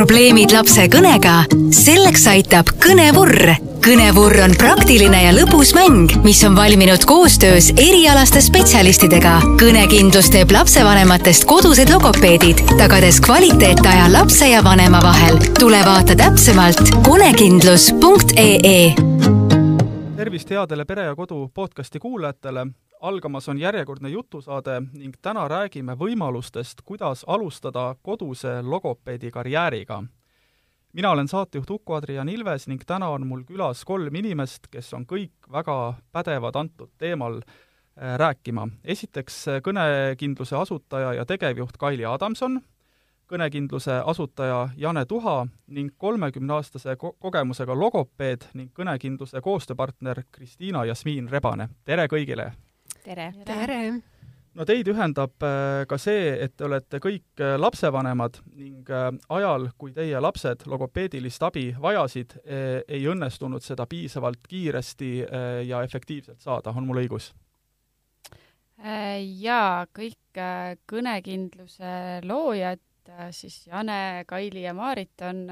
probleemid lapse kõnega? selleks aitab Kõnevurr. kõnevurr on praktiline ja lõbus mäng, mis on valminud koostöös erialaste spetsialistidega. kõnekindlus teeb lapsevanematest kodused logopeedid, tagades kvaliteetaja lapse ja vanema vahel. tule vaata täpsemalt konekindlus.ee tervist headele Pere ja Kodu podcasti kuulajatele algamas on järjekordne jutusaade ning täna räägime võimalustest, kuidas alustada koduse logopeedi karjääriga. mina olen saatejuht Uku-Adrian Ilves ning täna on mul külas kolm inimest, kes on kõik väga pädevad antud teemal äh, rääkima. esiteks äh, kõnekindluse asutaja ja tegevjuht Kaili Adamson, kõnekindluse asutaja Jane Tuha ning kolmekümneaastase ko kogemusega logopeed ning kõnekindluse koostööpartner Kristiina Jasmiin Rebane. tere kõigile! tere! tere! no teid ühendab äh, ka see, et te olete kõik äh, lapsevanemad ning äh, ajal, kui teie lapsed logopeedilist abi vajasid, ei õnnestunud seda piisavalt kiiresti ja efektiivselt saada, on mul õigus? Jaa, kõik kõnekindluse loojad, siis Jane, Kaili ja Maarit on,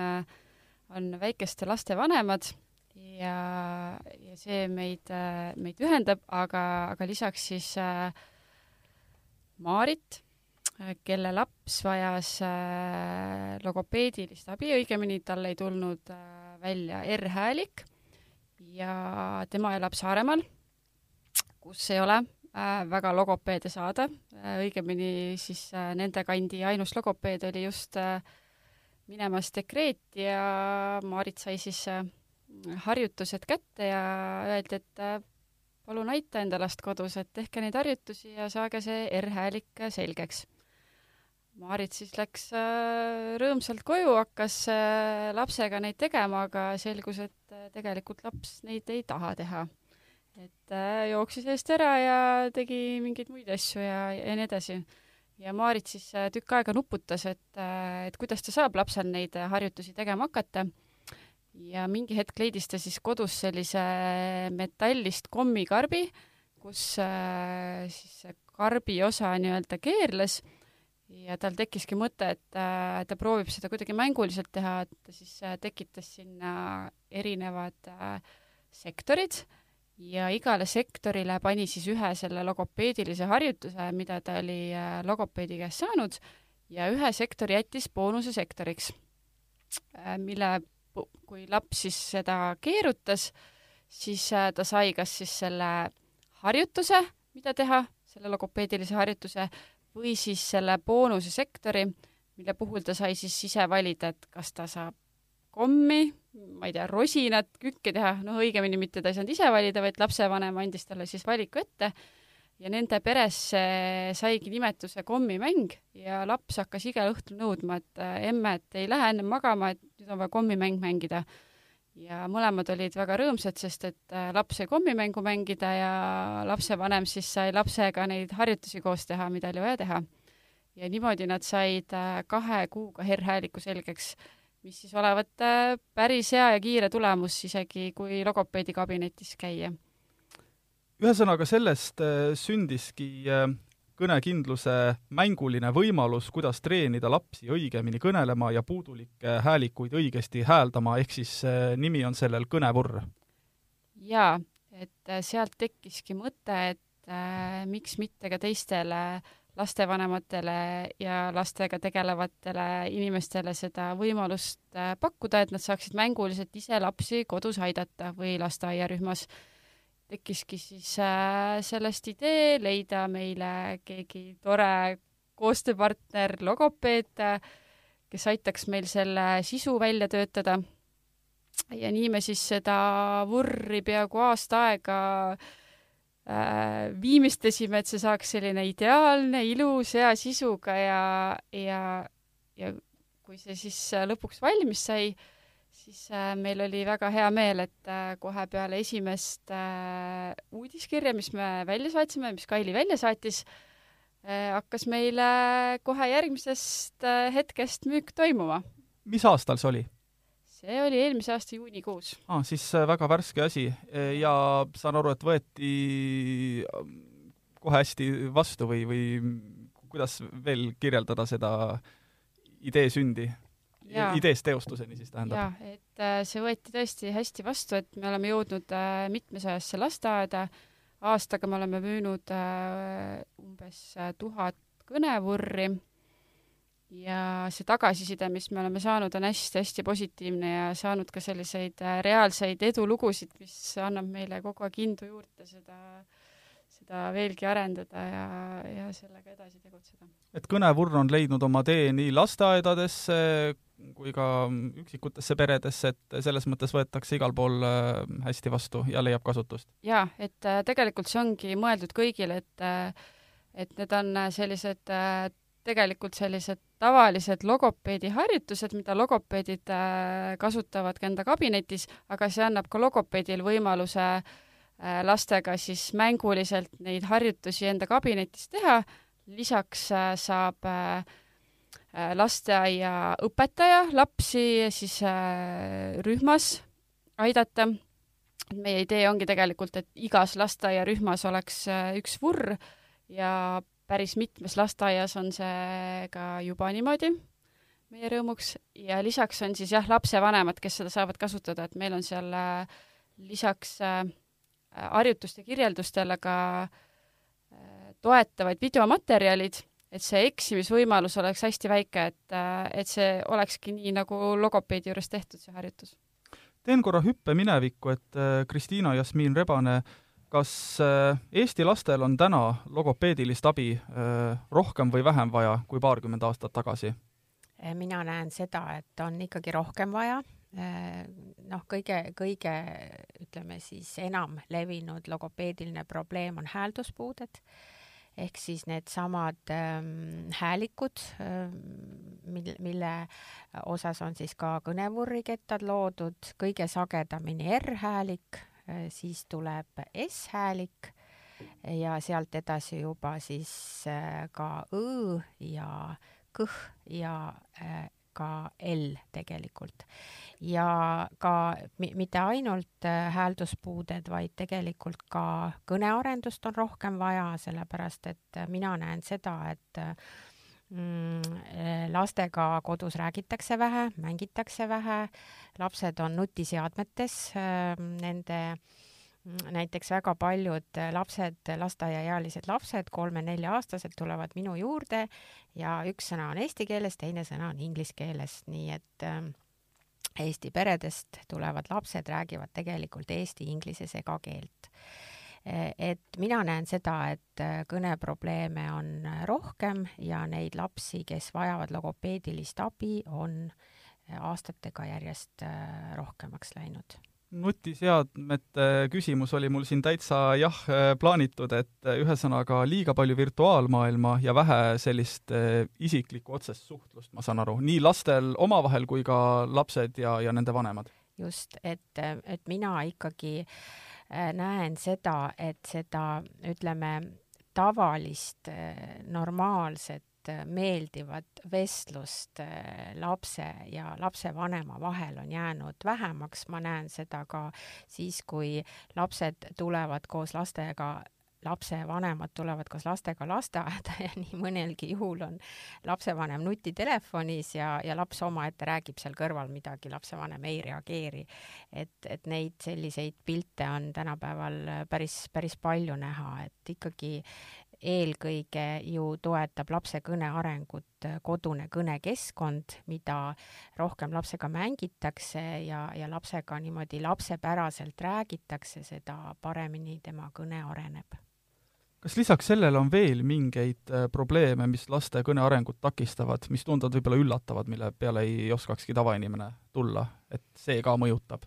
on väikeste laste vanemad ja, ja see meid, meid ühendab, aga, aga lisaks siis äh, Maarit, kelle laps vajas äh, logopeedilist abi, õigemini tal ei tulnud äh, välja R-häälik ja tema elab Saaremaal, kus ei ole äh, väga logopeede saada äh,, õigemini siis äh, nende kandi ainus logopeed oli just äh, minemas dekreeti ja Maarit sai siis äh, harjutused kätte ja öeldi, et äh, palun aita enda last kodus, et tehke neid harjutusi ja saage see R-häälik selgeks. Maarit siis läks äh, rõõmsalt koju, hakkas äh, lapsega neid tegema, aga selgus, et tegelikult laps neid ei taha teha. Et jooksis eest ära ja tegi mingeid muid asju ja, ja nii edasi. ja Maarit siis tükk aega nuputas, et, et kuidas ta saab lapsel neid harjutusi tegema hakata. Ja mingi hetk leidis ta siis kodus sellise metallist kommikarbi, kus äh, siis karbi osa nii-öelda keerles. Ja tal tekkiski mõte, et äh, ta proovib seda kuidagi mänguliselt teha, et ta siis äh, tekitas sinna erinevad äh, sektorid ja igale sektorile pani siis ühe selle logopeedilise harjutuse, mida ta oli äh, logopeedi käest saanud, ja ühe sektori jättis boonuse sektoriks äh,, mille kui laps siis seda keerutas, siis äh, ta sai kas siis selle harjutuse, mida teha, selle logopeedilise harjutuse, või siis selle boonuse sektori, mille puhul ta sai siis ise valida, et kas ta saab kommi, ma ei tea, rosinat, kükki teha, noh õigemini mitte ta ei saanud ise valida, vaid lapsevanem andis talle siis valiku ette ja nende peresse saigi nimetuse kommimäng ja laps hakkas igal õhtul nõudma, et äh, emme, et ei lähe enne magama, et nüüd on vaja kommimäng mängida. ja mõlemad olid väga rõõmsad, sest et äh, laps sai kommimängu mängida ja lapsevanem siis sai lapsega neid harjutusi koos teha, mida oli vaja teha. ja niimoodi nad said äh, kahe kuuga R-hääliku selgeks, mis siis olevat päris hea ja kiire tulemus, isegi kui logopeedi kabinetis käia ühesõnaga, sellest äh, sündiski äh, kõnekindluse mänguline võimalus, kuidas treenida lapsi õigemini kõnelema ja puudulikke häälikuid õigesti hääldama, ehk siis äh, nimi on sellel kõnevurr. jaa, et sealt tekkiski mõte, et äh, miks mitte ka teistele lastevanematele ja lastega tegelevatele inimestele seda võimalust äh, pakkuda, et nad saaksid mänguliselt ise lapsi kodus aidata või lasteaiarühmas tekkiski siis äh, sellest idee leida meile keegi tore koostööpartner, logopeed, kes aitaks meil selle sisu välja töötada. ja nii me siis seda vurri peaaegu aasta aega äh, viimistlesime, et see saaks selline ideaalne, ilus, hea sisuga ja, ja, ja kui see siis lõpuks valmis sai, siis äh, meil oli väga hea meel, et äh, kohe peale esimest äh, uudiskirja, mis me välja saatsime, mis Kaili välja saatis, hakkas meile kohe järgmisest hetkest müük toimuma. mis aastal see oli? See oli eelmise aasta juunikuus. aa, siis väga värske asi ja saan aru, et võeti kohe hästi vastu või, või kuidas veel kirjeldada seda idee sündi? ideest teostuseni siis tähendab? jaa, et äh, see võeti tõesti hästi vastu, et me oleme jõudnud äh, mitmesajasse lasteaeda, aastaga me oleme müünud äh, umbes tuhat kõnevurri ja see tagasiside, mis me oleme saanud, on hästi-hästi positiivne ja saanud ka selliseid reaalseid edulugusid, mis annab meile kogu aeg indu juurde seda äh, seda veelgi arendada ja, ja sellega edasi tegutseda. et kõnevurr on leidnud oma tee nii lasteaedadesse kui ka üksikutesse peredesse, et selles mõttes võetakse igal pool äh, hästi vastu ja leiab kasutust? jaa, et äh, tegelikult see ongi mõeldud kõigile, et äh, et need on sellised tegelikult sellised tavalised logopeediharjutused, mida logopeedid kasutavad ka enda kabinetis, aga see annab ka logopeedil võimaluse äh, Äh, lastega siis mänguliselt neid harjutusi enda kabinetis teha, lisaks äh, saab äh, lasteaiaõpetaja lapsi siis rühmas aidata. meie idee ongi tegelikult, et igas lasteaiarühmas oleks üks vurr ja päris mitmes lasteaias on see ka juba niimoodi meie rõõmuks ja lisaks on siis jah, lapsevanemad, kes seda saavad kasutada, et meil on seal lisaks äh, harjutuste kirjeldustele ka äh, toetavaid videomaterjalid, et see eksimisvõimalus oleks hästi väike, et, äh, et see olekski nii, nagu logopeedi juures tehtud, see harjutus. teen korra hüppe minevikku, et äh, Kristiina Jasmiin Rebane, kas Eesti lastel on täna logopeedilist abi rohkem või vähem vaja kui paarkümmend aastat tagasi? mina näen seda, et on ikkagi rohkem vaja. Äh, noh, kõige, kõige ütleme siis enam levinud logopeediline probleem on häälduspuuded. Ehk siis needsamad ähm, häälikud ähm,, mil, mille osas on siis ka kõnevurrikettad loodud, kõige sagedamini R-häälik äh,, siis tuleb S-häälik ja sealt edasi juba siis äh, ka õ ja kõh ja äh, ka L tegelikult. Ja ka mitte ainult äh, häälduspuuded, vaid tegelikult ka kõnearendust on rohkem vaja, sellepärast et äh, mina näen seda, et äh, lastega kodus räägitakse vähe, mängitakse vähe, lapsed on nutiseadmetes, nende mm, näiteks väga paljud lapsed, lasteaiaealised lapsed, kolme-nelja-aastased, tulevad minu juurde ja üks sõna on eesti keeles, teine sõna on inglise keeles, nii et äh, Eesti peredest tulevad lapsed räägivad tegelikult eesti-inglise segakeelt. Et mina näen seda, et kõneprobleeme on rohkem ja neid lapsi, kes vajavad logopeedilist abi, on aastatega järjest rohkemaks läinud nutiseadmete küsimus oli mul siin täitsa jah plaanitud, et ühesõnaga liiga palju virtuaalmaailma ja vähe sellist isiklikku otsest suhtlust, ma saan aru, nii lastel omavahel kui ka lapsed ja, ja nende vanemad. just, et, et mina ikkagi eh, näen seda, et seda, ütleme, tavalist eh, normaalset äh, meeldivat vestlust äh, lapse ja lapsevanema vahel on jäänud vähemaks, ma näen seda ka siis, kui lapsed tulevad koos lastega lapsevanemad tulevad koos lastega lasteaeda ja nii mõnelgi juhul on lapsevanem nutitelefonis ja, ja laps omaette räägib seal kõrval midagi, lapsevanem ei reageeri. et, et neid selliseid pilte on tänapäeval päris, päris palju näha, et ikkagi eelkõige ju toetab lapse kõne arengut kodune kõnekeskkond, mida rohkem lapsega mängitakse ja, ja lapsega niimoodi lapsepäraselt räägitakse, seda paremini tema kõne areneb. Kas lisaks sellele on veel mingeid äh, probleeme, mis laste kõne arengut takistavad, mis tunduvad võib-olla üllatavad, mille peale ei oskakski tavainimene tulla, et see ka mõjutab?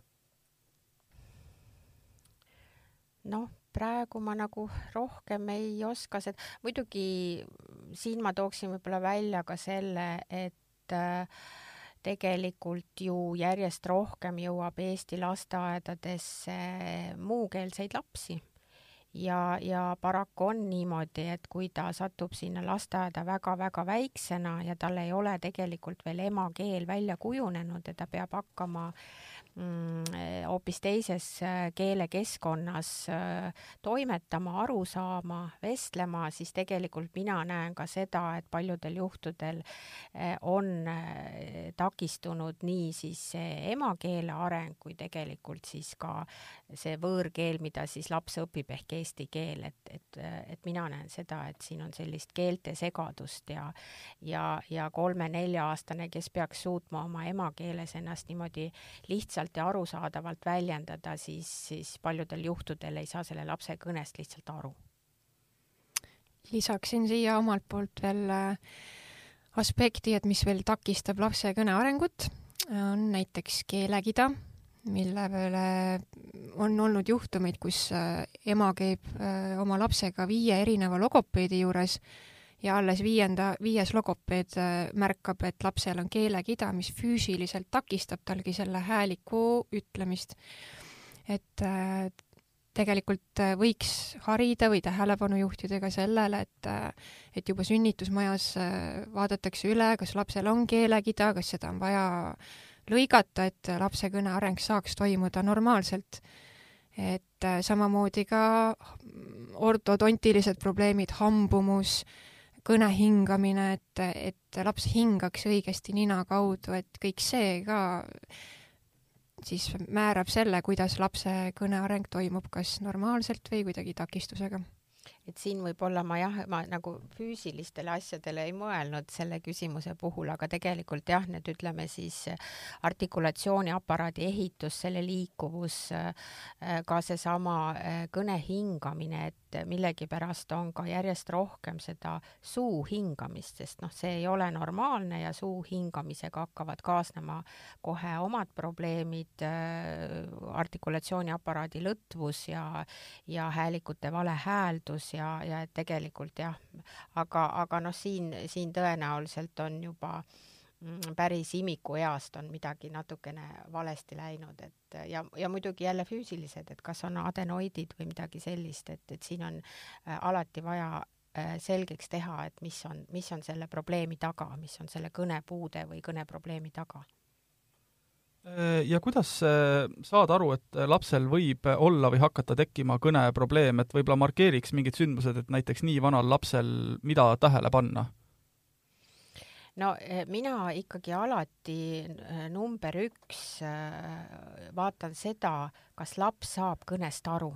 noh, praegu ma nagu rohkem ei oska seda, muidugi siin ma tooksin võib-olla välja ka selle, et äh, tegelikult ju järjest rohkem jõuab Eesti lasteaedadesse muukeelseid lapsi ja, ja paraku on niimoodi, et kui ta satub sinna lasteaeda väga-väga väiksena ja tal ei ole tegelikult veel emakeel välja kujunenud ja ta peab hakkama mm, hoopis teises keelekeskkonnas toimetama, aru saama, vestlema, siis tegelikult mina näen ka seda, et paljudel juhtudel on takistunud nii siis emakeele areng kui tegelikult siis ka see võõrkeel, mida siis laps õpib ehk eesti keel, et, et, et mina näen seda, et siin on sellist keelte segadust ja ja, ja kolme-nelja-aastane, kes peaks suutma oma emakeeles ennast niimoodi lihtsalt ja arusaadavalt väljendada, siis, siis paljudel juhtudel ei saa selle lapse kõnest lihtsalt aru. lisaksin siia omalt poolt veel äh, aspekti, et mis veel takistab lapse kõne arengut, on näiteks keelekida, mille peale on olnud juhtumeid, kus äh, ema käib äh, oma lapsega viie erineva logopeedi juures ja alles viienda, viies logopeed äh, märkab, et lapsel on keelekida, mis füüsiliselt takistab talgi selle hääliku ütlemist. et äh, tegelikult äh, võiks harida või tähelepanu juhtida ka sellele, et et juba sünnitusmajas vaadatakse üle, kas lapsel on keelekida, kas seda on vaja lõigata, et lapse kõne areng saaks toimuda normaalselt. et samamoodi ka ortodontilised probleemid, hambumus, kõne hingamine, et, et laps hingaks õigesti nina kaudu, et kõik see ka siis määrab selle, kuidas lapse kõne areng toimub, kas normaalselt või kuidagi takistusega et siin võib-olla ma jah, ma nagu füüsilistele asjadele ei mõelnud selle küsimuse puhul, aga tegelikult jah, need ütleme siis artikulatsiooniaparaadi ehitus, selle liikuvus, ka seesama äh, kõne hingamine, et millegipärast on ka järjest rohkem seda suu hingamist, sest noh, see ei ole normaalne ja suu hingamisega hakkavad kaasnema kohe omad probleemid, äh, artikulatsiooniaparaadi lõtvus ja, ja häälikute vale hääldus ja, ja tegelikult jah, aga, aga noh, siin, siin tõenäoliselt on juba mm, päris imikueast on midagi natukene valesti läinud, et ja, ja muidugi jälle füüsilised, et kas on adenoidid või midagi sellist, et, et siin on äh, alati vaja äh, selgeks teha, et mis on, mis on selle probleemi taga, mis on selle kõnepuude või kõneprobleemi taga ja kuidas äh, saad aru, et lapsel võib olla või hakata tekkima kõneprobleem, et võib-olla markeeriks mingid sündmused, et näiteks nii vanal lapsel, mida tähele panna? no mina ikkagi alati number üks vaatan seda, kas laps saab kõnest aru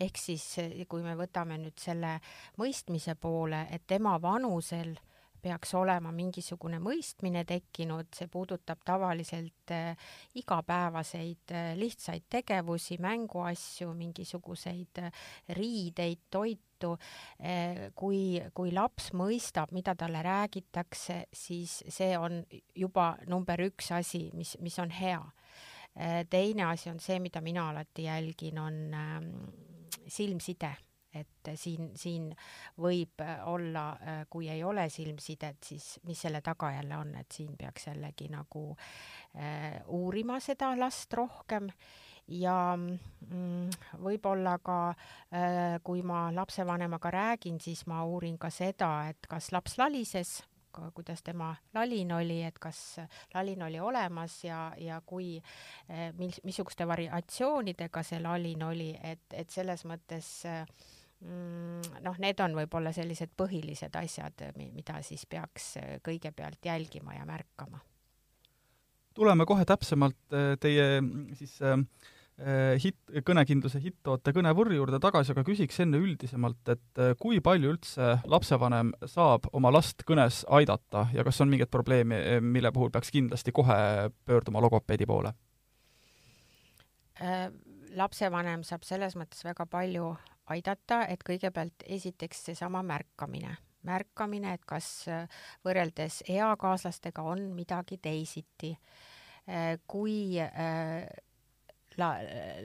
ehk siis kui me võtame nüüd selle mõistmise poole, et tema vanusel peaks olema mingisugune mõistmine tekkinud, see puudutab tavaliselt äh, igapäevaseid äh, lihtsaid tegevusi, mänguasju, mingisuguseid äh, riideid, toitu kui, kui laps mõistab, mida talle räägitakse, siis see on juba number üks asi, mis, mis on hea. Teine asi on see, mida mina alati jälgin, on ähm, silmside et siin, siin võib äh, olla, äh, kui ei ole silmsidet, siis mis selle tagajärje on, et siin peaks jällegi nagu äh, uurima seda last rohkem. Ja mm, võib-olla ka äh, kui ma lapsevanemaga räägin, siis ma uurin ka seda, et kas laps lalises, kuidas tema lalin oli, et kas lalin oli olemas ja, ja kui, äh, mis, missuguste variatsioonidega see lalin oli, et, et selles mõttes äh, noh, need on võib-olla sellised põhilised asjad, mida siis peaks äh, kõigepealt jälgima ja märkama. tuleme kohe täpsemalt äh, teie mm, siis äh, hitt, kõnekindluse hittoote kõnevõrri juurde tagasi, aga küsiks enne üldisemalt, et kui palju üldse lapsevanem saab oma last kõnes aidata ja kas on mingeid probleeme, mille puhul peaks kindlasti kohe pöörduma logopeedi poole äh,? lapsevanem saab selles mõttes väga palju aidata, et kõigepealt esiteks seesama märkamine, märkamine, et kas äh, võrreldes eakaaslastega on midagi teisiti. Äh, kui äh, la-,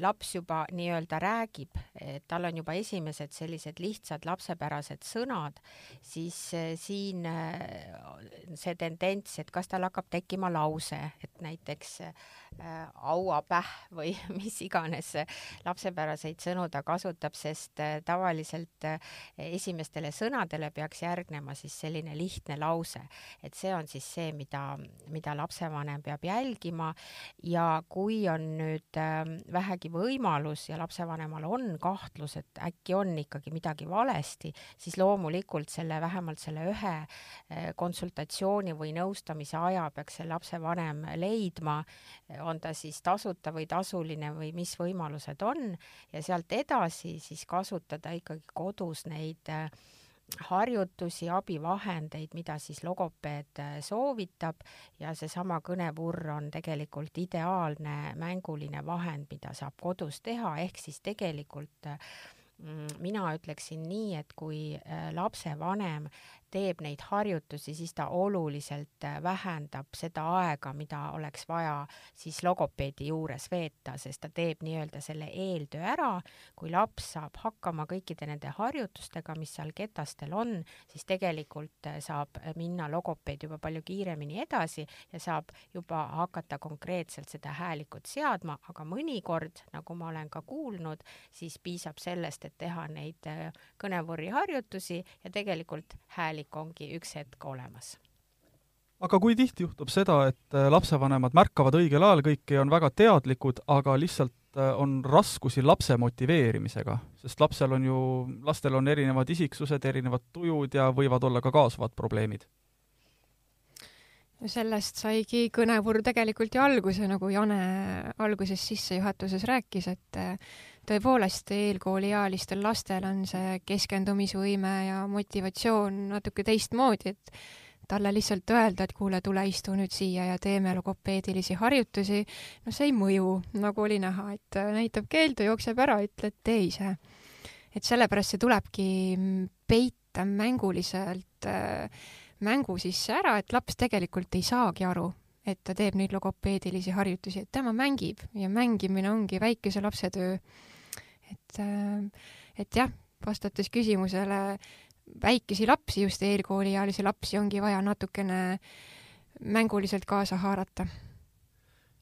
laps juba nii-öelda räägib, et tal on juba esimesed sellised lihtsad lapsepärased sõnad, siis siin see tendents, et kas tal hakkab tekkima lause, et näiteks äh, hauapäh või mis iganes lapsepäraseid sõnu ta kasutab, sest äh, tavaliselt äh, esimestele sõnadele peaks järgnema siis selline lihtne lause, et see on siis see, mida, mida lapsevanem peab jälgima. Ja kui on nüüd äh, vähegi võimalus ja lapsevanemal on kahtlus, et äkki on ikkagi midagi valesti, siis loomulikult selle, vähemalt selle ühe äh, konsultatsiooni või nõustamise aja peaks see lapsevanem leidma, on ta siis tasuta või tasuline või mis võimalused on. Ja sealt edasi siis kasutada ikkagi kodus neid äh, harjutusi, abivahendeid, mida siis logopeed äh, soovitab. Ja seesama kõnevurr on tegelikult ideaalne mänguline vahend, mida saab kodus teha, ehk siis tegelikult äh, mm, mina ütleksin nii, et kui lapsevanem teeb neid harjutusi, siis ta oluliselt äh, vähendab seda aega, mida oleks vaja siis logopeedi juures veeta, sest ta teeb nii-öelda selle eeltöö ära. kui laps saab hakkama kõikide nende harjutustega, mis seal ketastel on, siis tegelikult äh, saab minna logopeed juba palju kiiremini edasi ja saab juba hakata konkreetselt seda häälikut seadma, aga mõnikord, nagu ma olen ka kuulnud, siis piisab sellest, et teha neid äh, kõnevurri harjutusi ja tegelikult häälik kõik ongi üks hetk olemas. aga kui tihti juhtub seda, et äh, lapsevanemad märkavad õigel ajal kõike ja on väga teadlikud, aga lihtsalt äh, on raskusi lapse motiveerimisega, sest lapsel on ju, lastel on erinevad isiksused, erinevad tujud ja võivad olla ka kaasuvad probleemid no sellest saigi kõnevurr tegelikult ju alguse, nagu Jane alguses sissejuhatuses rääkis, et äh, tõepoolest eelkooliealistel lastel on see keskendumisvõime ja motivatsioon natuke teistmoodi, et talle lihtsalt öelda, et kuule, tule istu nüüd siia ja teeme logopeedilisi harjutusi, no see ei mõju, nagu oli näha, et näitab keeldu, jookseb ära, ütled tee ise. et sellepärast see tulebki peita mänguliselt äh, mängu sisse ära, et laps tegelikult ei saagi aru, et ta teeb neid logopeedilisi harjutusi, et tema mängib ja mängimine ongi väikese lapse töö et, äh, et jah, vastates küsimusele, väikesi lapsi, just eelkooliealisi lapsi ongi vaja natukene mänguliselt kaasa haarata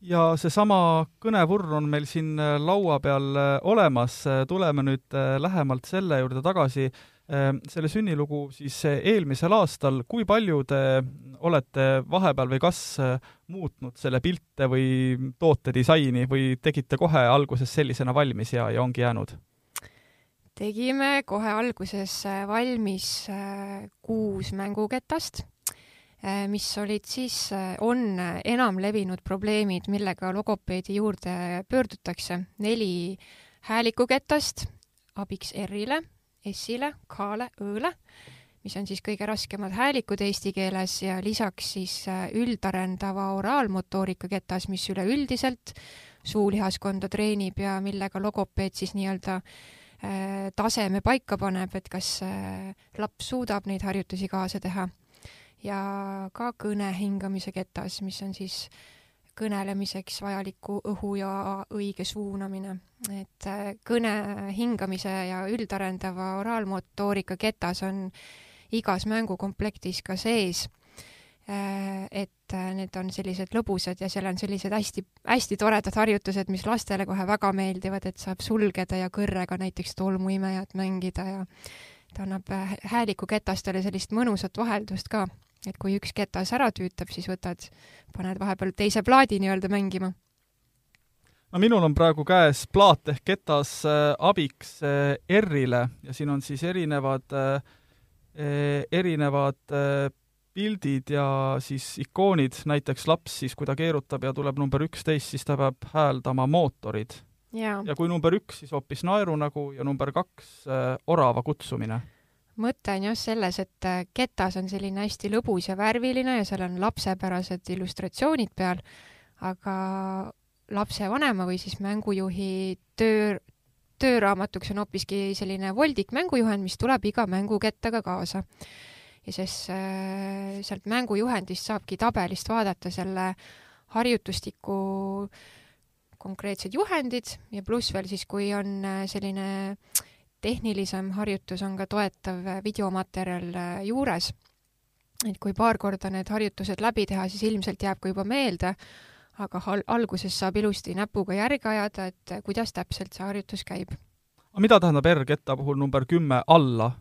ja seesama kõnevurr on meil siin äh, laua peal äh, olemas, tuleme nüüd lähemalt selle juurde tagasi. Selle sünnilugu siis eelmisel aastal, kui palju te olete vahepeal või kas muutnud selle pilte või toote disaini või tegite kohe alguses sellisena valmis ja, ja ongi jäänud? tegime kohe alguses äh, valmis kuus mänguketast, mis olid siis, on enamlevinud probleemid, millega logopeedi juurde pöördutakse. neli häälikuketast abiks R-ile, S-ile, K-le, Õ-le, mis on siis kõige raskemad häälikud eesti keeles ja lisaks siis üldarendava oraalmotoorika ketas, mis üleüldiselt suulihaskonda treenib ja millega logopeed siis nii-öelda äh, Äh, taseme paika paneb, et kas äh, laps suudab neid harjutusi kaasa teha. ja ka kõne hingamise ketas, mis on siis kõnelemiseks vajaliku õhu ja õige suunamine. et äh, kõne hingamise ja üldarendava oraalmotoorika ketas on igas mängukomplektis ka sees Äh, et äh, need on sellised lõbusad ja seal on sellised hästi-hästi toredad harjutused, mis lastele kohe väga meeldivad, et saab sulgeda ja kõrrega näiteks tolmuimejat mängida ja ta annab häälikuketastele sellist mõnusat vaheldust ka, et kui üks ketas ära tüütab, siis võtad, paned vahepeal teise plaadi nii-öelda mängima no minul on praegu käes plaat ehk ketas äh, abiks äh, R-ile ja siin on siis erinevad äh, erinevad pildid ja siis ikoonid, näiteks laps siis, kui ta keerutab ja tuleb number üksteist, siis ta peab hääldama mootorid. ja kui number üks, siis hoopis naerunägu ja number kaks äh, orava kutsumine. Mõte on jah selles, et äh, ketas on selline hästi lõbus ja värviline ja seal on lapsepärased illustratsioonid peal, aga lapsevanema või siis mängujuhi töö, tööraamatuks on hoopiski selline voldik mängujuhend, mis tuleb iga mängukettaga kaasa. Ja siis äh, sealt mängujuhendist saabki tabelist vaadata selle harjutustiku konkreetsed juhendid ja pluss veel siis, kui on äh, selline tehnilisem harjutus, on ka toetav videomaterjal äh, juures. et kui paar korda need harjutused läbi teha, siis ilmselt jääb ka juba meelde, aga alguses saab ilusti näpuga järge ajada, et kuidas täpselt see harjutus käib. mida tähendab R-ketta puhul number kümme alla?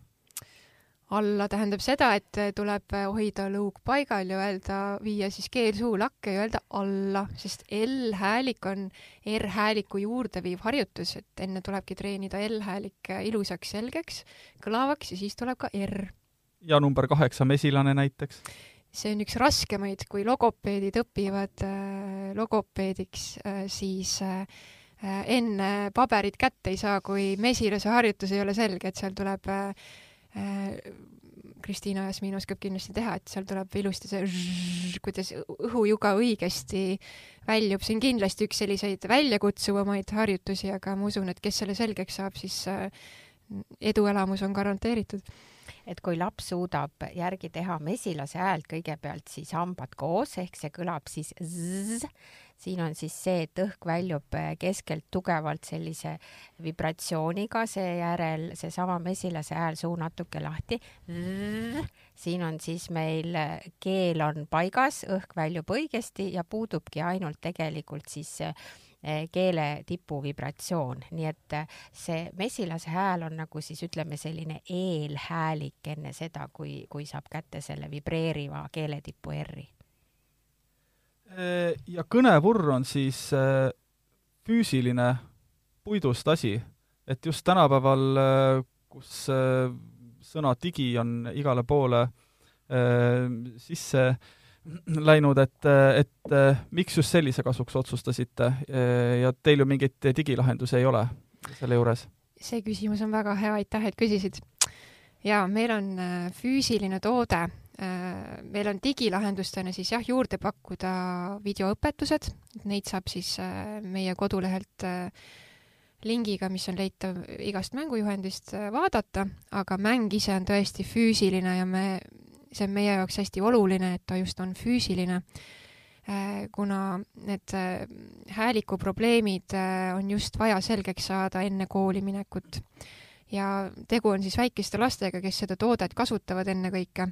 Alla tähendab seda, et tuleb hoida lõug paigal ja öelda, viia siis keel suu lakke ja öelda alla, sest L-häälik on R-hääliku juurde viiv harjutus, et enne tulebki treenida L-häälik ilusaks, selgeks, kõlavaks ja siis tuleb ka R. ja number kaheksa, mesilane näiteks? see on üks raskemaid, kui logopeedid õpivad äh, logopeediks siis enne paberit kätte ei saa, kui mesilase harjutus ei ole selge, et seal tuleb äh Kristiina Jasmin oskab kindlasti teha, et seal tuleb ilusti see kuidas õhujuga õigesti väljub, see on kindlasti üks selliseid väljakutsuvamaid harjutusi, aga ma usun, et kes selle selgeks saab, siis äh, eduelamus on garanteeritud et kui laps suudab järgi teha mesilase häält kõigepealt siis hambad koos ehk see kõlab siis zzz, siin on siis see, et õhk väljub eh, keskelt tugevalt sellise vibratsiooniga, seejärel seesama mesilase hääl suu natuke lahti. siin on siis meil eh, keel on paigas, õhk väljub õigesti ja puudubki ainult tegelikult siis Eh, keele tipu vibratsioon, nii et eh, see mesilase hääl on nagu siis ütleme, selline eelhäälik enne seda, kui, kui saab kätte selle vibreeriva keeletipu R-i. Eh, ja kõnevurr on siis füüsiline puidust asi, et just tänapäeval, kus sõna digi on igale poole sisse äh, läinud, et, et miks just sellise kasuks otsustasite? Ja teil ju mingeid digilahendusi ei ole selle juures? see küsimus on väga hea, aitäh, et küsisid. jaa, meil on äh, füüsiline toode, äh, meil on digilahendustena siis jah, juurde pakkuda videoõpetused, neid saab siis äh, meie kodulehelt lingiga, mis on leitav igast mängujuhendist, vaadata, aga mäng ise on tõesti füüsiline ja me see on meie jaoks hästi oluline, et ta just on füüsiline, äh, kuna need äh, hääliku probleemid äh, on just vaja selgeks saada enne kooli minekut. ja tegu on siis väikeste lastega, kes seda toodet kasutavad ennekõike.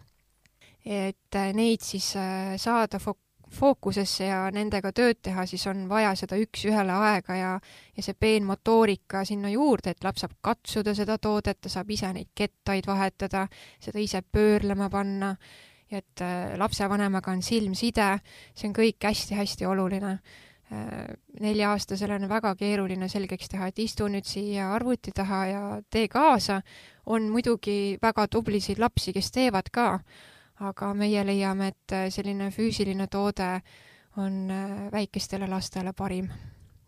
et neid siis saada fok-, fookusesse ja nendega tööd teha, siis on vaja seda üks-ühele aega ja, ja see peenmotoorika sinna juurde, et laps saab katsuda seda toodet, ta saab ise neid kettaid vahetada, seda ise pöörlema panna, et äh, lapsevanemaga on silmside, see on kõik hästi-hästi oluline. Äh,. nelja-aastasele on väga keeruline selgeks teha, et istu nüüd siia arvuti taha ja tee kaasa, on muidugi väga tublisid lapsi, kes teevad ka aga meie leiame, et äh, selline füüsiline toode on äh, väikestele lastele parim.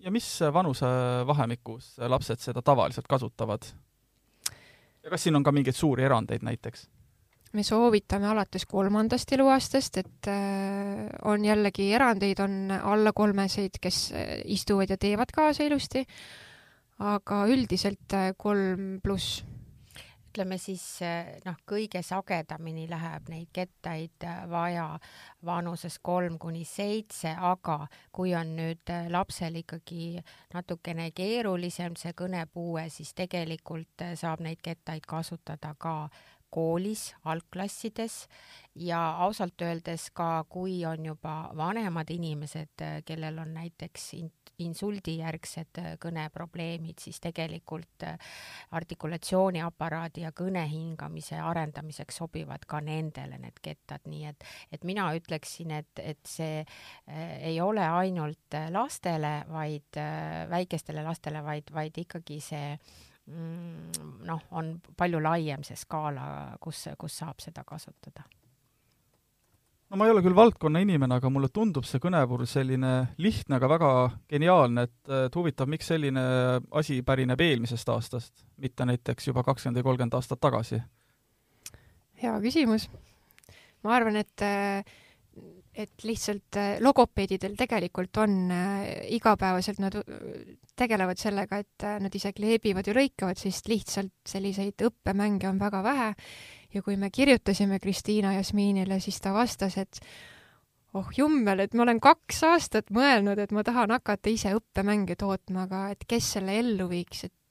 ja mis vanusevahemikus lapsed seda tavaliselt kasutavad? ja kas siin on ka mingeid suuri erandeid näiteks? me soovitame alates kolmandast eluaastast, et äh, on jällegi erandeid, on alla kolmeseid, kes istuvad ja teevad kaasa ilusti, aga üldiselt kolm pluss ütleme siis noh, kõige sagedamini läheb neid kettaid äh, vaja vanuses kolm kuni seitse, aga kui on nüüd äh, lapsel ikkagi natukene keerulisem see kõnepuue, siis tegelikult äh, saab neid kettaid kasutada ka koolis, algklassides. Ja ausalt öeldes ka, kui on juba vanemad inimesed, kellel on näiteks insuldijärgsed äh, kõneprobleemid, siis tegelikult äh, artikulatsiooniaparaadi ja kõne hingamise arendamiseks sobivad ka nendele need kettad, nii et, et mina ütleksin, et, et see äh, ei ole ainult lastele, vaid väikestele lastele, vaid, vaid ikkagi see mm, noh, on palju laiem see skaala, kus, kus saab seda kasutada no ma ei ole küll valdkonna inimene, aga mulle tundub see kõnepurr selline lihtne, aga väga geniaalne, et, et huvitav, miks selline asi pärineb eelmisest aastast, mitte näiteks juba kakskümmend või kolmkümmend aastat tagasi? hea küsimus. ma arvan, et et lihtsalt logopeedidel tegelikult on igapäevaselt, nad tegelevad sellega, et nad ise kleebivad ja lõikavad, sest lihtsalt selliseid õppemänge on väga vähe ja kui me kirjutasime Kristiina Jasminile, siis ta vastas, et oh jummel, et ma olen kaks aastat mõelnud, et ma tahan hakata ise õppemänge tootma, aga et kes selle ellu viiks, et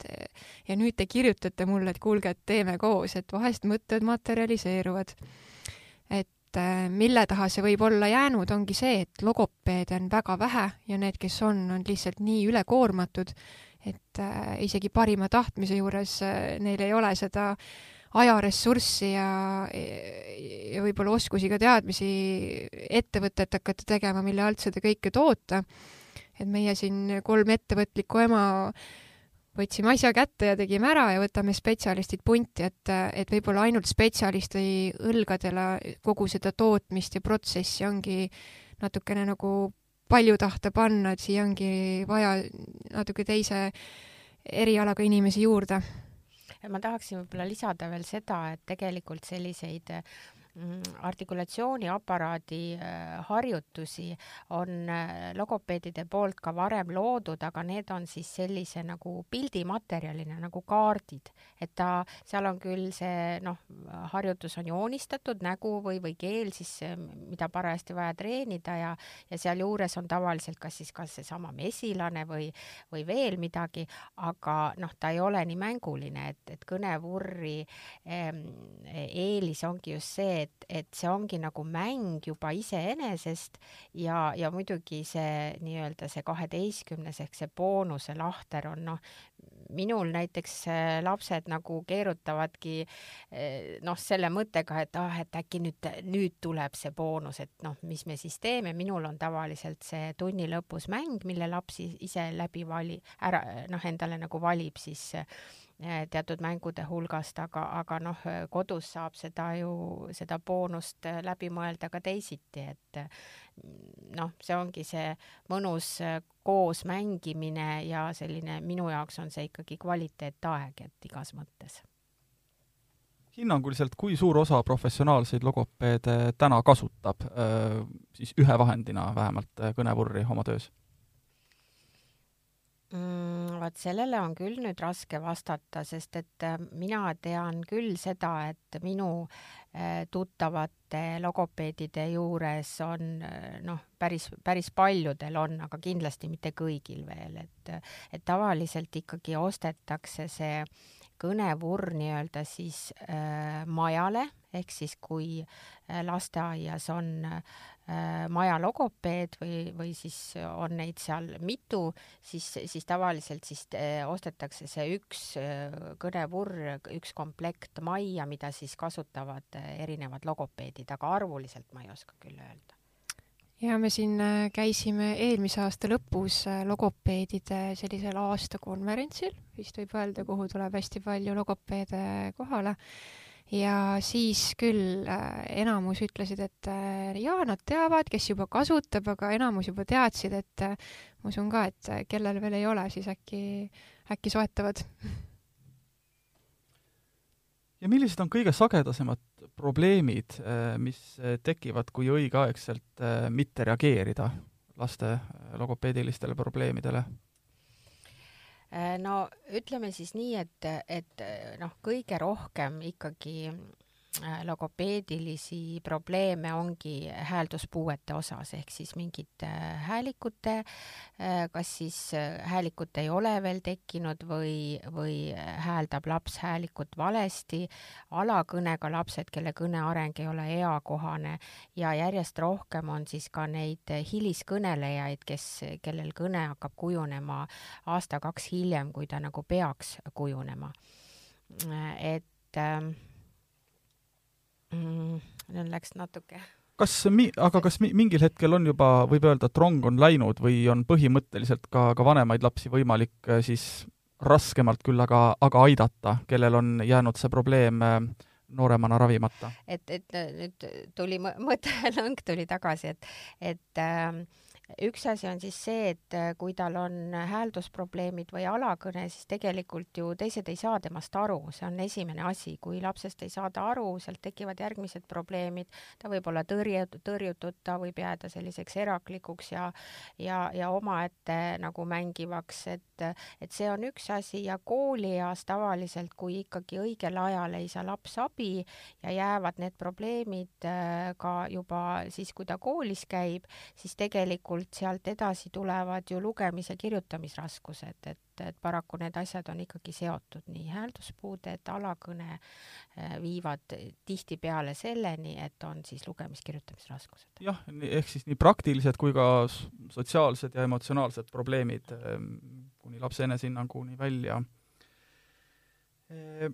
ja nüüd te kirjutate mulle, et kuulge, et teeme koos, et vahest mõtted materialiseeruvad. et äh, mille taha see võib olla jäänud, ongi see, et logopeede on väga vähe ja need, kes on, on lihtsalt nii ülekoormatud, et äh, isegi parima tahtmise juures äh, neil ei ole seda ajaressurssi ja, ja võib-olla oskusi ka teadmisi ettevõtet hakata tegema, mille alt seda kõike toota. et meie siin kolm ettevõtlikku ema võtsime asja kätte ja tegime ära ja võtame spetsialistid punti, et, et võib-olla ainult spetsialisti õlgadele kogu seda tootmist ja protsessi ongi natukene nagu palju tahta panna, et siia ongi vaja natuke teise erialaga inimesi juurde. Ma tahaksin võib-olla lisada veel seda, et tegelikult selliseid artikulatsiooniaparaadi äh, harjutusi on äh, logopeedide poolt ka varem loodud, aga need on siis sellise nagu pildimaterjalina nagu kaardid, et ta, seal on küll see noh, harjutus on joonistatud nägu või, või keel siis, mida parajasti vaja treenida ja, ja sealjuures on tavaliselt kas siis kas seesama mesilane või, või veel midagi, aga noh, ta ei ole nii mänguline, et, et kõnevurri eh, eelis ongi just see, et, et see ongi nagu mäng juba iseenesest ja, ja muidugi see nii-öelda see kaheteistkümnes ehk see boonuse lahter on noh, minul näiteks äh, lapsed nagu keerutavadki äh, noh, selle mõttega, et ah, et äkki nüüd, nüüd tuleb see boonus, et noh, mis me siis teeme, minul on tavaliselt see tunni lõpus mäng, mille laps ise läbi vali, ära noh, endale nagu valib siis äh, teatud mängude hulgast, aga, aga noh, kodus saab seda ju, seda boonust eh, läbi mõelda ka teisiti, et mm, noh, see ongi see mõnus eh, koos mängimine ja selline, minu jaoks on see ikkagi kvaliteetaeg, et igas mõttes. hinnanguliselt, kui suur osa professionaalseid logopeede täna kasutab siis ühe vahendina vähemalt kõnevurri oma töös? Vaat sellele on küll nüüd raske vastata, sest et äh, mina tean küll seda, et minu äh, tuttavate logopeedide juures on äh, noh, päris, päris paljudel on, aga kindlasti mitte kõigil veel, et, et tavaliselt ikkagi ostetakse see kõnevurr nii-öelda siis äh, majale, ehk siis kui äh, lasteaias on äh, Äh, maja logopeed või, või siis on neid seal mitu, siis, siis tavaliselt siis äh, ostetakse see üks äh, kõnevurr, üks komplekt majja, mida siis kasutavad erinevad logopeedid, aga arvuliselt ma ei oska küll öelda ja me siin käisime eelmise aasta lõpus logopeedide sellisel aastakonverentsil, vist võib öelda, kuhu tuleb hästi palju logopeede kohale ja siis küll äh, enamus ütlesid, et äh, jaa, nad teavad, kes juba kasutab, aga enamus juba teadsid, et äh, ma usun ka, et äh, kellel veel ei ole, siis äkki, äkki soetavad. ja millised on kõige sagedasemad probleemid, äh, mis äh, tekivad, kui õigeaegselt mitte reageerida laste logopeedilistele probleemidele? Äh, no ütleme siis nii, et, et noh, kõige rohkem ikkagi Äh, logopeedilisi probleeme ongi häälduspuuete osas, ehk siis mingite äh, häälikute, äh, kas siis häälikut ei ole veel tekkinud või, või hääldab laps häälikut valesti, alakõnega lapsed, kelle kõneareng ei ole eakohane ja järjest rohkem on siis ka neid hiliskõnelejaid, kes, kellel kõne hakkab kujunema aasta-kaks hiljem, kui ta nagu peaks kujunema. et äh, mm,? nüüd läks natuke kas aga kas mi-, mingil hetkel on juba, võib öelda, et rong on läinud või on põhimõtteliselt ka, ka vanemaid lapsi võimalik äh, siis raskemalt küll, aga, aga aidata, kellel on jäänud see probleem äh, nooremana ravimata? et, et nüüd tuli mõttelõng tuli tagasi, et, et äh, üks asi on siis see, et äh, kui tal on hääldusprobleemid või alakõne, siis tegelikult ju teised ei saa temast aru, see on esimene asi, kui lapsest ei saada aru, sealt tekivad järgmised probleemid, ta võib olla tõrjutud, tõrjutud, ta võib jääda selliseks eraklikuks ja ja, ja omaette nagu mängivaks, et, et see on üks asi. Ja koolieas tavaliselt, kui ikkagi õigel ajal ei saa laps abi ja jäävad need probleemid äh, ka juba siis, kui ta koolis käib, siis tegelikult tegelikult sealt edasi tulevad ju lugemis- ja kirjutamisraskused, et, et paraku need asjad on ikkagi seotud, nii häälduspuuded, alakõne äh, viivad tihtipeale selleni, et on siis lugemis-kirjutamisraskused. jah, ehk siis nii praktilised kui ka sotsiaalsed ja emotsionaalsed probleemid ehm, kuni lapse enesehinnanguni välja. Ehm,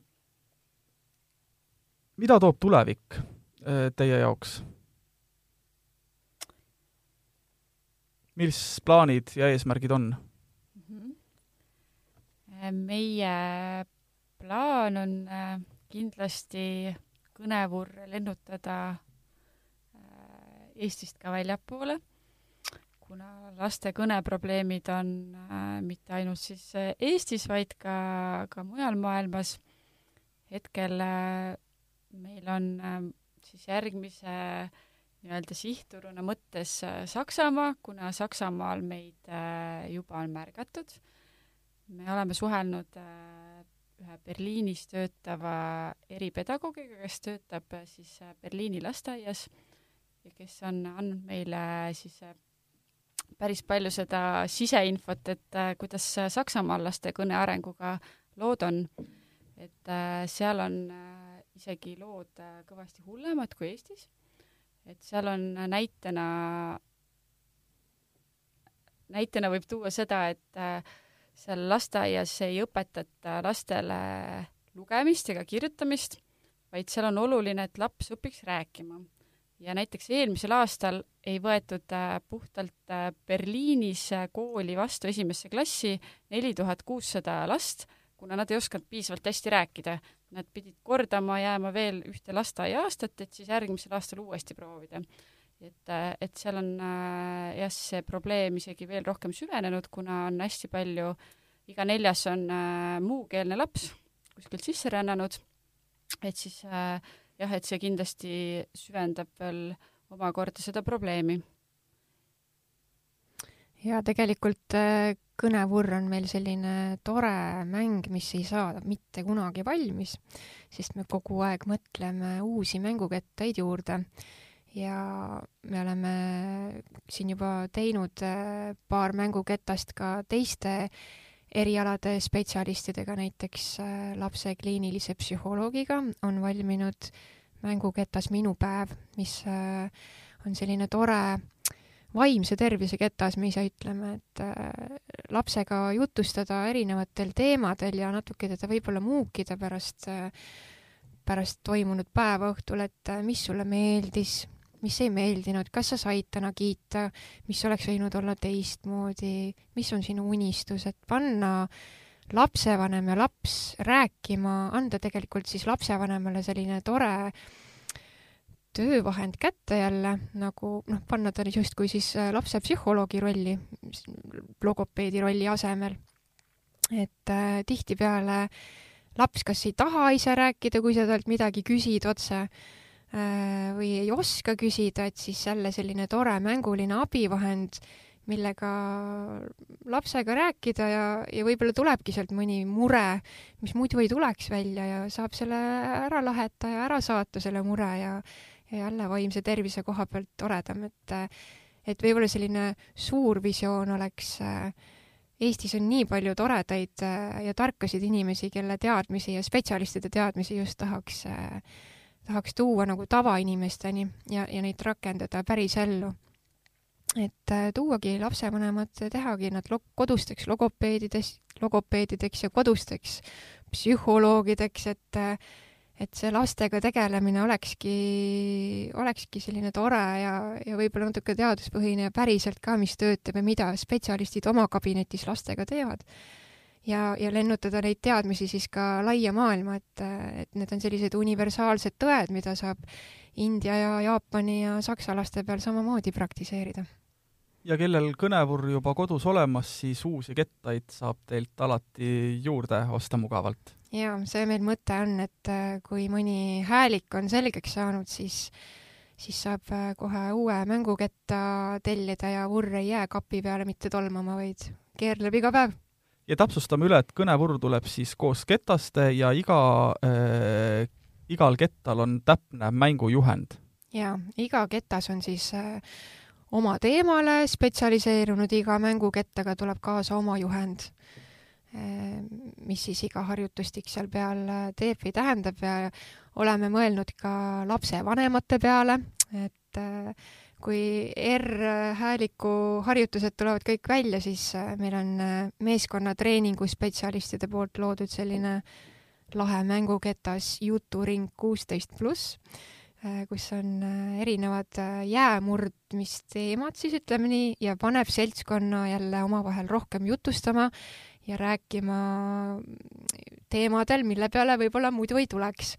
mida toob tulevik eh, teie jaoks? Mis plaanid ja eesmärgid on? -hmm. meie plaan on äh, kindlasti kõnevurre lennutada äh, Eestist ka väljapoole, kuna laste kõneprobleemid on äh, mitte ainult siis Eestis, vaid ka, ka mujal maailmas. hetkel meil on siis järgmise äh, nii-öelda sihtturuna mõttes äh, Saksamaa, kuna Saksamaal meid äh, juba on märgatud. me oleme suhelnud äh, ühe Berliinis töötava eripedagoogiga, kes töötab siis Berliini lasteaias ja kes on andnud meile siis päris palju seda siseinfot, et kuidas Saksamaal laste kõne arenguga lood on. et seal on isegi lood kõvasti hullemad kui Eestis et seal on näitena, näitena võib tuua seda, et äh, seal lasteaias ei õpetata lastele lugemist ega kirjutamist, vaid seal on oluline, et laps õpiks rääkima. ja näiteks eelmisel aastal ei võetud äh, puhtalt äh, Berliinis kooli vastu esimesse klassi neli tuhat kuussada last, kuna nad ei osanud piisavalt hästi rääkida. Nad pidid kordama jääma veel ühte lasteaiaastat, et siis järgmisel aastal uuesti proovida. et, et seal on äh, jah, see probleem isegi veel rohkem süvenenud, kuna on hästi palju, iga neljas on äh, muukeelne laps kuskilt sisse rännanud, et siis äh, jah, et see kindlasti süvendab veel omakorda seda probleemi. Ja tegelikult äh, kõnevurr on meil selline tore mäng, mis ei saa mitte kunagi valmis, sest me kogu aeg mõtleme uusi mängukettaid juurde. ja me oleme siin juba teinud äh, paar mänguketast ka teiste erialade spetsialistidega, näiteks äh, lapse kliinilise psühholoogiga on valminud mänguketas Minu päev, mis on selline tore vaimse tervise ketas me ise ütleme, et äh, lapsega jutustada erinevatel teemadel ja natuke teda võib-olla muukida pärast, äh, pärast toimunud päeva õhtul, et äh, mis sulle meeldis, mis ei meeldinud, kas sa said täna kiita, mis oleks võinud olla teistmoodi, mis on sinu unistus, et panna lapsevanem ja laps rääkima, anda tegelikult siis lapsevanemale selline tore äh, töövahend kätte jälle, nagu noh, panna ta justkui siis äh, lapse psühholoogi rolli, logopeedi rolli asemel. et äh, tihtipeale laps kas ei taha ise rääkida, kui sa talt midagi küsid otse äh, või ei oska küsida, et siis jälle selline tore mänguline abivahend, millega lapsega rääkida ja, ja võib-olla tulebki sealt mõni mure, mis muidu ei tuleks välja ja saab selle ära laheta ja ära saata, selle mure ja jälle vaimse tervise koha pealt toredam, et et võib-olla selline suur visioon oleks Eestis on nii palju toredaid ja tarkasid inimesi, kelle teadmisi ja spetsialistide teadmisi just tahaks, tahaks tuua nagu tavainimesteni ja, ja neid rakendada päris ellu. et tuuagi lapsevanemad, tehagi nad kodusteks logopeedidest, logopeedideks ja kodusteks psühholoogideks, et et see lastega tegelemine olekski, olekski selline tore ja, ja võib-olla natuke teaduspõhine ja päriselt ka, mis töötab ja mida spetsialistid oma kabinetis lastega teevad. ja, ja lennutada neid teadmisi siis ka laia maailma, et, et need on sellised universaalsed tõed, mida saab India ja Jaapani ja Saksa laste peal samamoodi praktiseerida ja kellel kõnevurr juba kodus olemas, siis uusi kettaid saab teilt alati juurde osta mugavalt jaa, see meil mõte on, et äh, kui mõni häälik on selgeks saanud, siis siis saab äh, kohe uue mänguketta tellida ja vurr ei jää kapi peale mitte tolmama, vaid keerleb iga päev. ja täpsustame üle, et kõnevurr tuleb siis koos ketaste ja iga äh,, igal kettal on täpne mängujuhend. jaa, iga ketas on siis äh, oma teemale spetsialiseerunud, iga mängukettaga tuleb kaasa oma juhend, mis siis iga harjutustik seal peal teeb või tähendab ja oleme mõelnud ka lapsevanemate peale, et kui R-hääliku harjutused tulevad kõik välja, siis meil on meeskonnatreeningu spetsialistide poolt loodud selline lahe mänguketas Juturing kuusteist pluss Äh, kus on äh, erinevad äh, jäämurdmisteemad siis ütleme nii ja paneb seltskonna jälle omavahel rohkem jutustama ja rääkima teemadel, mille peale võib-olla muidu ei tuleks.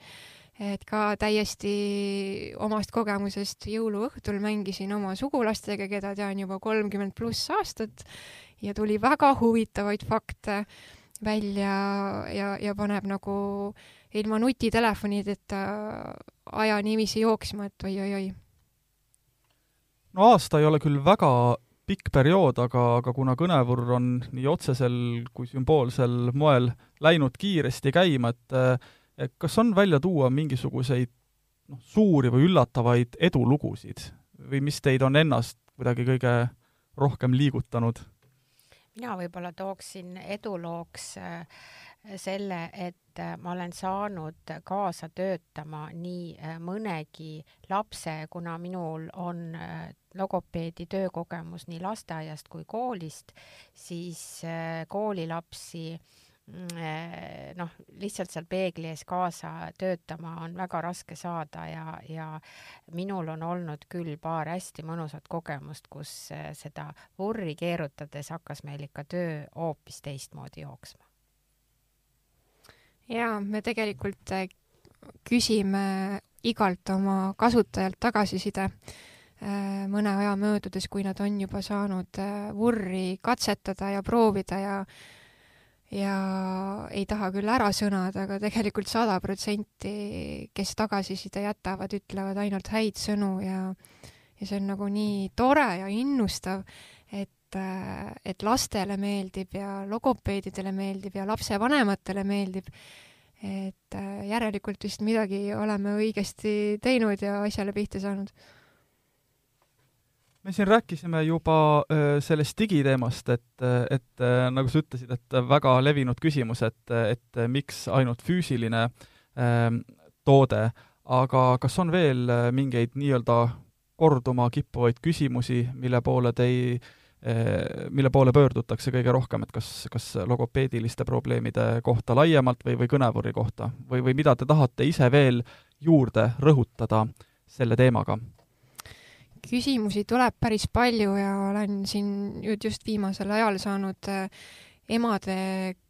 et ka täiesti omast kogemusest jõuluõhtul mängisin oma sugulastega, keda tean juba kolmkümmend pluss aastat ja tuli väga huvitavaid fakte välja ja, ja paneb nagu ilma nutitelefonideta aja niiviisi jooksma, et oi-oi-oi. no aasta ei ole küll väga pikk periood, aga, aga kuna kõnevurr on nii otsesel kui sümboolsel moel läinud kiiresti käima, et et kas on välja tuua mingisuguseid noh, suuri või üllatavaid edulugusid või mis teid on ennast kuidagi kõige rohkem liigutanud? mina võib-olla tooksin edulooks äh, selle, et äh, ma olen saanud kaasa töötama nii mõnegi lapse, kuna minul on logopeedi töökogemus nii lasteaiast kui koolist, siis koolilapsi mm, noh, lihtsalt seal peegli ees kaasa töötama on väga raske saada ja, ja minul on olnud küll paar hästi mõnusat kogemust, kus seda vurri keerutades hakkas meil ikka töö hoopis teistmoodi jooksma. Jaa, me tegelikult äh, küsime igalt oma kasutajalt tagasiside. äh, mõne aja möödudes, kui nad on juba saanud äh, vurri katsetada ja proovida ja ja ei taha küll ära sõnada, aga tegelikult sada protsenti, kes tagasiside jätavad, ütlevad ainult häid sõnu ja ja see on nagu nii tore ja innustav, et, et lastele meeldib ja logopeedidele meeldib ja lapsevanematele meeldib et äh, järelikult vist midagi oleme õigesti teinud ja asjale pihta saanud. Me siin rääkisime juba äh, sellest digiteemast, et, et äh, nagu sa ütlesid, et väga levinud küsimus, et, et miks ainult füüsiline ähm, toode, aga kas on veel mingeid nii-öelda korduma kippuvaid küsimusi, mille poole te ei mille poole pöördutakse kõige rohkem, et kas, kas logopeediliste probleemide kohta laiemalt või, või kõnevurri kohta? Või, või mida te tahate ise veel juurde rõhutada selle teemaga? Küsimusi tuleb päris palju ja olen siin nüüd just viimasel ajal saanud eh, emade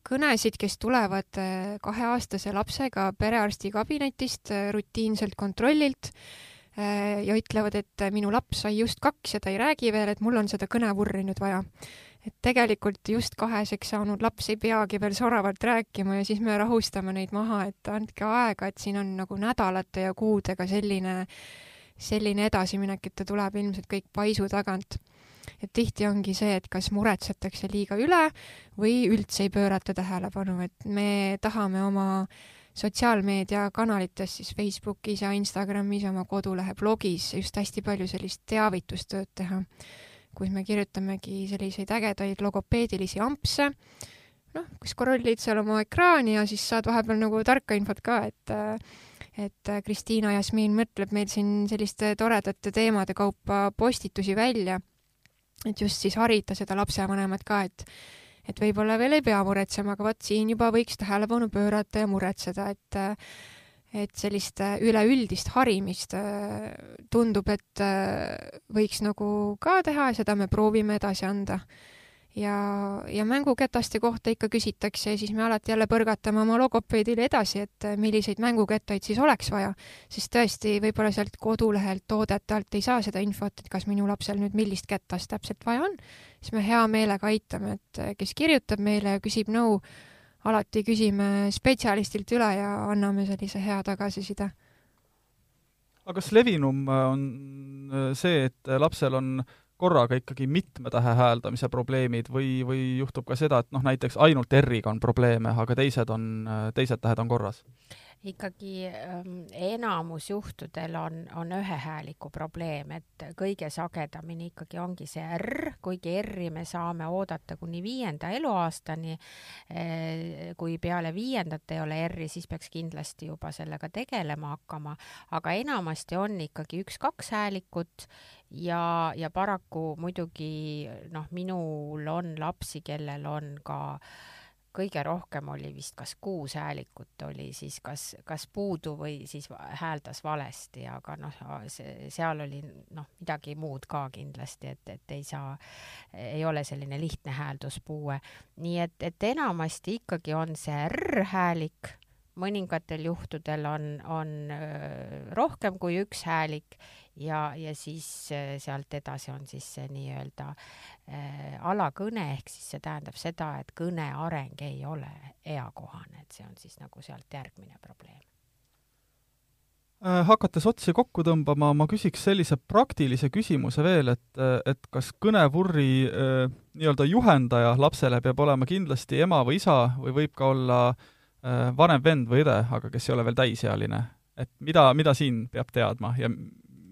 kõnesid, kes tulevad eh, kaheaastase lapsega perearsti kabinetist rutiinselt kontrollilt Äh, ja ütlevad, et minu laps sai just kaks ja ta ei räägi veel, et mul on seda kõnevurri nüüd vaja. et tegelikult just kaheseks saanud laps ei peagi veel soravalt rääkima ja siis me rahustame neid maha, et andke aega, et siin on nagu nädalate ja kuudega selline, selline edasiminek, et ta tuleb ilmselt kõik paisu tagant. Et tihti ongi see, et kas muretsetakse liiga üle või üldse ei pöörata tähelepanu, et me tahame oma äh, sotsiaalmeediakanalites, siis Facebookis ja Instagramis, oma kodulehe blogis just hästi palju sellist teavitustööd teha, kus me kirjutamegi selliseid ägedaid logopeedilisi ampse, noh, kus scroll'id seal oma ekraani ja siis saad vahepeal nagu tarka infot ka, et et Kristiina Jasmiin mõtleb meil siin selliste toredate teemade kaupa postitusi välja, et just siis harida seda lapsevanemat ka, et et võib-olla veel ei pea muretsema, aga vot siin juba võiks tähelepanu pöörata ja muretseda, et et sellist üleüldist harimist tundub, et võiks nagu ka teha ja seda me proovime edasi anda ja, ja mänguketaste kohta ikka küsitakse ja siis me alati jälle põrgatame oma logopeedile edasi, et äh, milliseid mängukettaid siis oleks vaja. sest tõesti, võib-olla sealt kodulehelt toodete alt ei saa seda infot, et kas minu lapsel nüüd millist kettast täpselt vaja on, siis me hea meelega aitame, et äh, kes kirjutab meile ja küsib nõu, alati küsime spetsialistilt üle ja anname sellise hea tagasiside aga kas levinum äh, on see, et lapsel on korraga ikkagi mitme tähe hääldamise probleemid või, või juhtub ka seda, et noh, näiteks ainult R-iga on probleeme, aga teised on, teised tähed on korras? Ikkagi ähm, enamus juhtudel on, on ühehääliku probleem, et kõige sagedamini ikkagi ongi see R, kuigi R-i me saame oodata kuni viienda eluaastani. Eh, kui peale viiendat ei ole R-i, siis peaks kindlasti juba sellega tegelema hakkama, aga enamasti on ikkagi üks-kaks häälikut ja, ja paraku muidugi noh, minul on lapsi, kellel on ka äh, kõige rohkem oli vist kas kuus häälikut oli siis kas, kas puudu või siis hääldas valesti, aga noh, seal oli noh, midagi muud ka kindlasti, et, et ei saa, ei ole selline lihtne häälduspuue. nii et, et enamasti ikkagi on see R-häälik, mõningatel juhtudel on, on rohkem kui üks häälik ja, ja siis sealt edasi on siis see nii-öelda Äh, alakõne, ehk siis see tähendab seda, et kõne areng ei ole eakohane, et see on siis nagu sealt järgmine probleem. Äh, hakates otsi kokku tõmbama, ma küsiks sellise praktilise küsimuse veel, et, et kas kõnevurri äh, nii-öelda juhendaja lapsele peab olema kindlasti ema või isa või võib ka olla vanem vend või õde, aga kes ei ole veel täisealine? et mida, mida siin peab teadma ja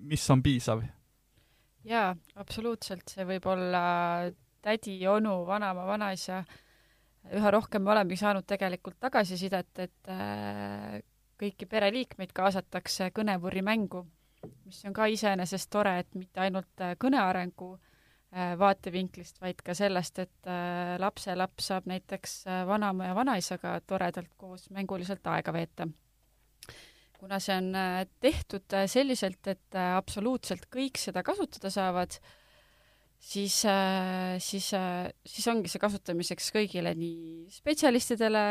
mis on piisav? Jaa, absoluutselt, see võib olla tädi, onu, vanaema, vanaisa, üha rohkem me olemegi saanud tegelikult tagasisidet, et äh, kõiki pereliikmeid kaasatakse kõnevurrimängu, mis on ka iseenesest tore, et mitte ainult äh, kõne arengu äh, vaatevinklist, vaid ka sellest, et lapselaps saab näiteks vanaema ja vanaisaga toredalt koos mänguliselt aega veeta kuna see on äh, tehtud äh, selliselt, et äh, absoluutselt kõik seda kasutada saavad, siis, siis, siis ongi see kasutamiseks kõigile, nii spetsialistidele,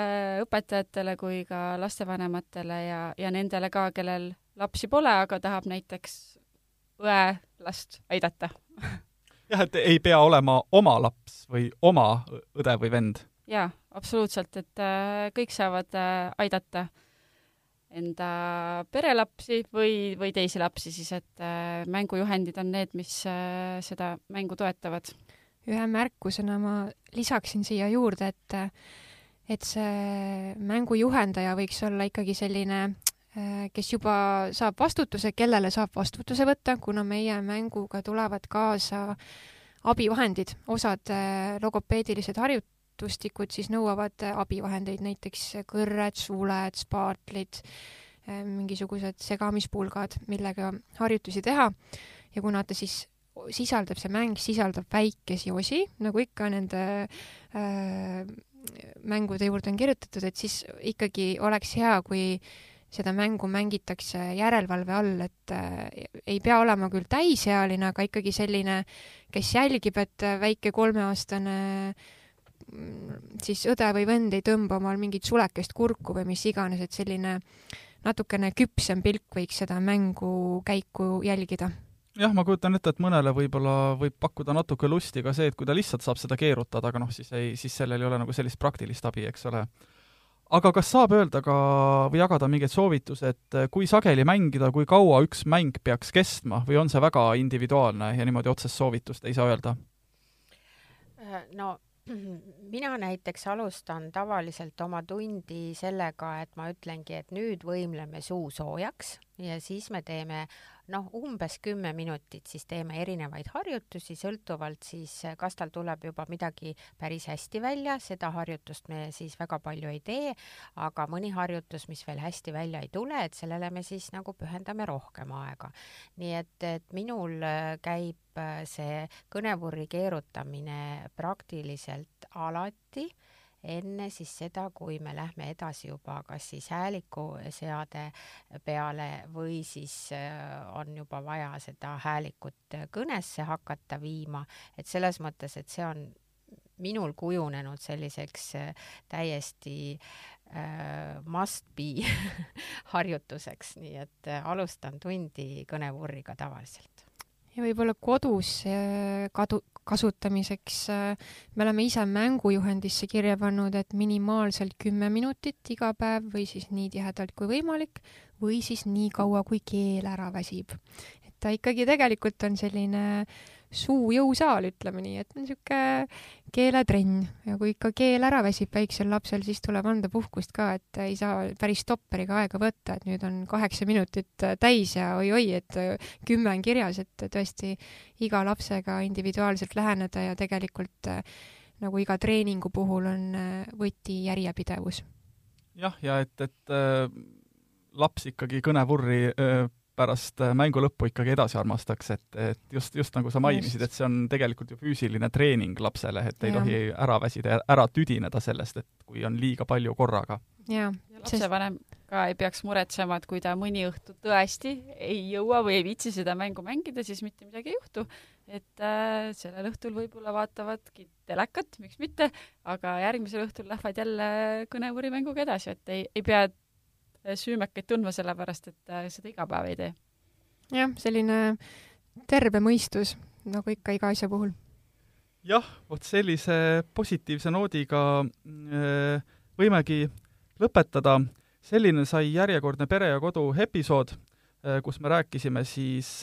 õpetajatele kui ka lastevanematele ja, ja nendele ka, kellel lapsi pole, aga tahab näiteks õe last aidata jah, et ei pea olema oma laps või oma õde või vend. jaa, absoluutselt, et kõik saavad aidata enda perelapsi või, või teisi lapsi siis, et äh, mängujuhendid on need, mis äh, seda mängu toetavad. ühe märkusena ma lisaksin siia juurde, et et see mängujuhendaja võiks olla ikkagi selline, äh, kes juba saab vastutuse, kellele saab vastutuse võtta, kuna meie mänguga tulevad kaasa abivahendid, osad logopeedilised harjut-, näitustikud siis nõuavad äh, abivahendeid, näiteks kõrred, suuled, spaartlid, äh, mingisugused segamispulgad, millega harjutusi teha. Ja kuna ta siis sisaldab, see mäng sisaldab väikesi osi, nagu ikka nende äh, mängude juurde on kirjutatud, et siis ikkagi oleks hea, kui seda mängu mängitakse järelevalve all, et äh, ei pea olema küll täisealine, aga ikkagi selline, kes jälgib, et väike kolmeaastane äh, siis õde või vend ei tõmba omal mingit sulekest kurku või mis iganes, et selline natukene küpsem pilk võiks seda mängu käiku jälgida. jah, ma kujutan ette, et mõnele võib-olla võib pakkuda natuke lusti ka see, et kui ta lihtsalt saab seda keerutada, aga noh, siis ei, siis sellel ei ole nagu sellist praktilist abi, eks ole. aga kas saab öelda ka või jagada mingeid soovitusi, et kui sageli mängida, kui kaua üks mäng peaks kestma või on see väga individuaalne ja niimoodi otsest soovitust ei saa öelda? no mina näiteks alustan tavaliselt oma tundi sellega, et ma ütlengi, et nüüd võimleme suu soojaks ja siis me teeme noh, umbes kümme minutit, siis teeme erinevaid harjutusi, sõltuvalt siis, kas tal tuleb juba midagi päris hästi välja, seda harjutust me siis väga palju ei tee, aga mõni harjutus, mis veel hästi välja ei tule, et sellele me siis nagu pühendame rohkem aega. nii et, et minul käib see kõnevurri keerutamine praktiliselt alati enne siis seda, kui me lähme edasi juba kas siis häälikuseade peale või siis äh, on juba vaja seda häälikut kõnesse hakata viima, et selles mõttes, et see on minul kujunenud selliseks äh, täiesti äh, must be harjutuseks, nii et äh, alustan tundi kõnevurriga tavaliselt ja võib-olla kodus äh, kadu, kasutamiseks äh, me oleme ise mängujuhendisse kirja pannud, et minimaalselt kümme minutit iga päev või siis nii tihedalt kui võimalik või siis nii kaua, kui keel ära väsib. et ta ikkagi tegelikult on selline suujõusaal, ütleme nii, et niisugune keeletrenn ja kui ikka keel ära väsib väiksel lapsel, siis tuleb anda puhkust ka, et ei saa päris stopperiga aega võtta, et nüüd on kaheksa minutit täis ja oi-oi, et kümme on kirjas, et tõesti iga lapsega individuaalselt läheneda ja tegelikult nagu iga treeningu puhul on võti järjepidevus. jah, ja et, et äh, laps ikkagi kõnevurri äh, pärast äh, mängu lõppu ikkagi edasi armastaks, et, et just, just nagu sa mainisid, et see on tegelikult ju füüsiline treening lapsele, et ei ja. tohi ära väsida ja ära tüdineda sellest, et kui on liiga palju korraga. ja, ja lapsevanem ka ei peaks muretsema, et kui ta mõni õhtu tõesti ei jõua või ei viitsi seda mängu mängida, siis mitte midagi ei juhtu. et äh, sellel õhtul võib-olla vaatavadki telekat, miks mitte, aga järgmisel õhtul lähevad jälle kõnevõrimänguga edasi, et ei, ei pea süümekaid tundma, sellepärast et äh, seda iga päev ei tee. jah, selline terve mõistus, nagu ikka iga asja puhul. jah, vot sellise positiivse noodiga äh, võimegi lõpetada. selline sai järjekordne Pere ja Kodu episood, äh, kus me rääkisime siis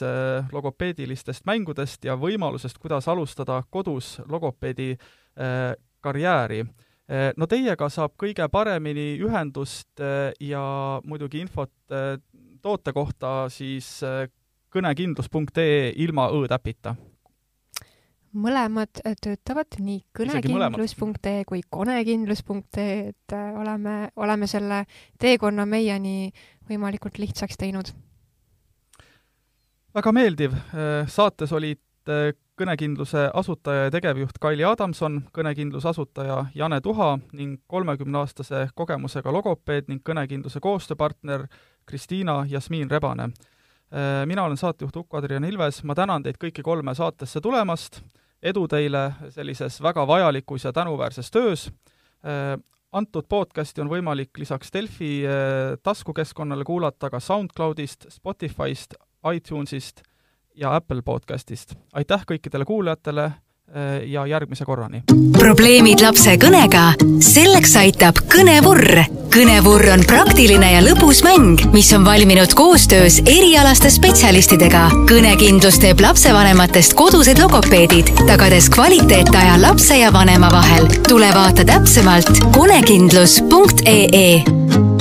logopeedilistest mängudest ja võimalusest, kuidas alustada kodus logopeedi karjääri no teiega saab kõige paremini ühendust eh, ja muidugi infot eh, toote kohta siis kõnekindlus.ee ilma õ-täpita mõlemad töötavad, nii kõnekindlus.ee kui konekindlus.ee, et oleme, oleme selle teekonna meieni võimalikult lihtsaks teinud. väga meeldiv, saates olid kõnekindluse asutaja ja tegevjuht Kaili Adamson, kõnekindluse asutaja Jane Tuha ning kolmekümneaastase kogemusega logopeed ning kõnekindluse koostööpartner Kristiina Jasmiin Rebane. Äh, mina olen saatejuht Uku-Adrian Ilves, ma tänan teid kõiki kolme saatesse tulemast, edu teile sellises väga vajalikus ja tänuväärses töös, äh, antud podcasti on võimalik lisaks Delfi äh, taskukeskkonnale kuulata ka SoundCloudist, Spotify'st, iTunes'ist ja Apple podcastist. aitäh kõikidele kuulajatele eh, ja järgmise korrani. probleemid lapse kõnega? selleks aitab Kõnevurr. kõnevurr on praktiline ja lõbus mäng, mis on valminud koostöös erialaste spetsialistidega. kõnekindlus teeb lapsevanematest kodused logopeedid, tagades kvaliteetaja lapse ja vanema vahel. tule vaata täpsemalt konekindlus.ee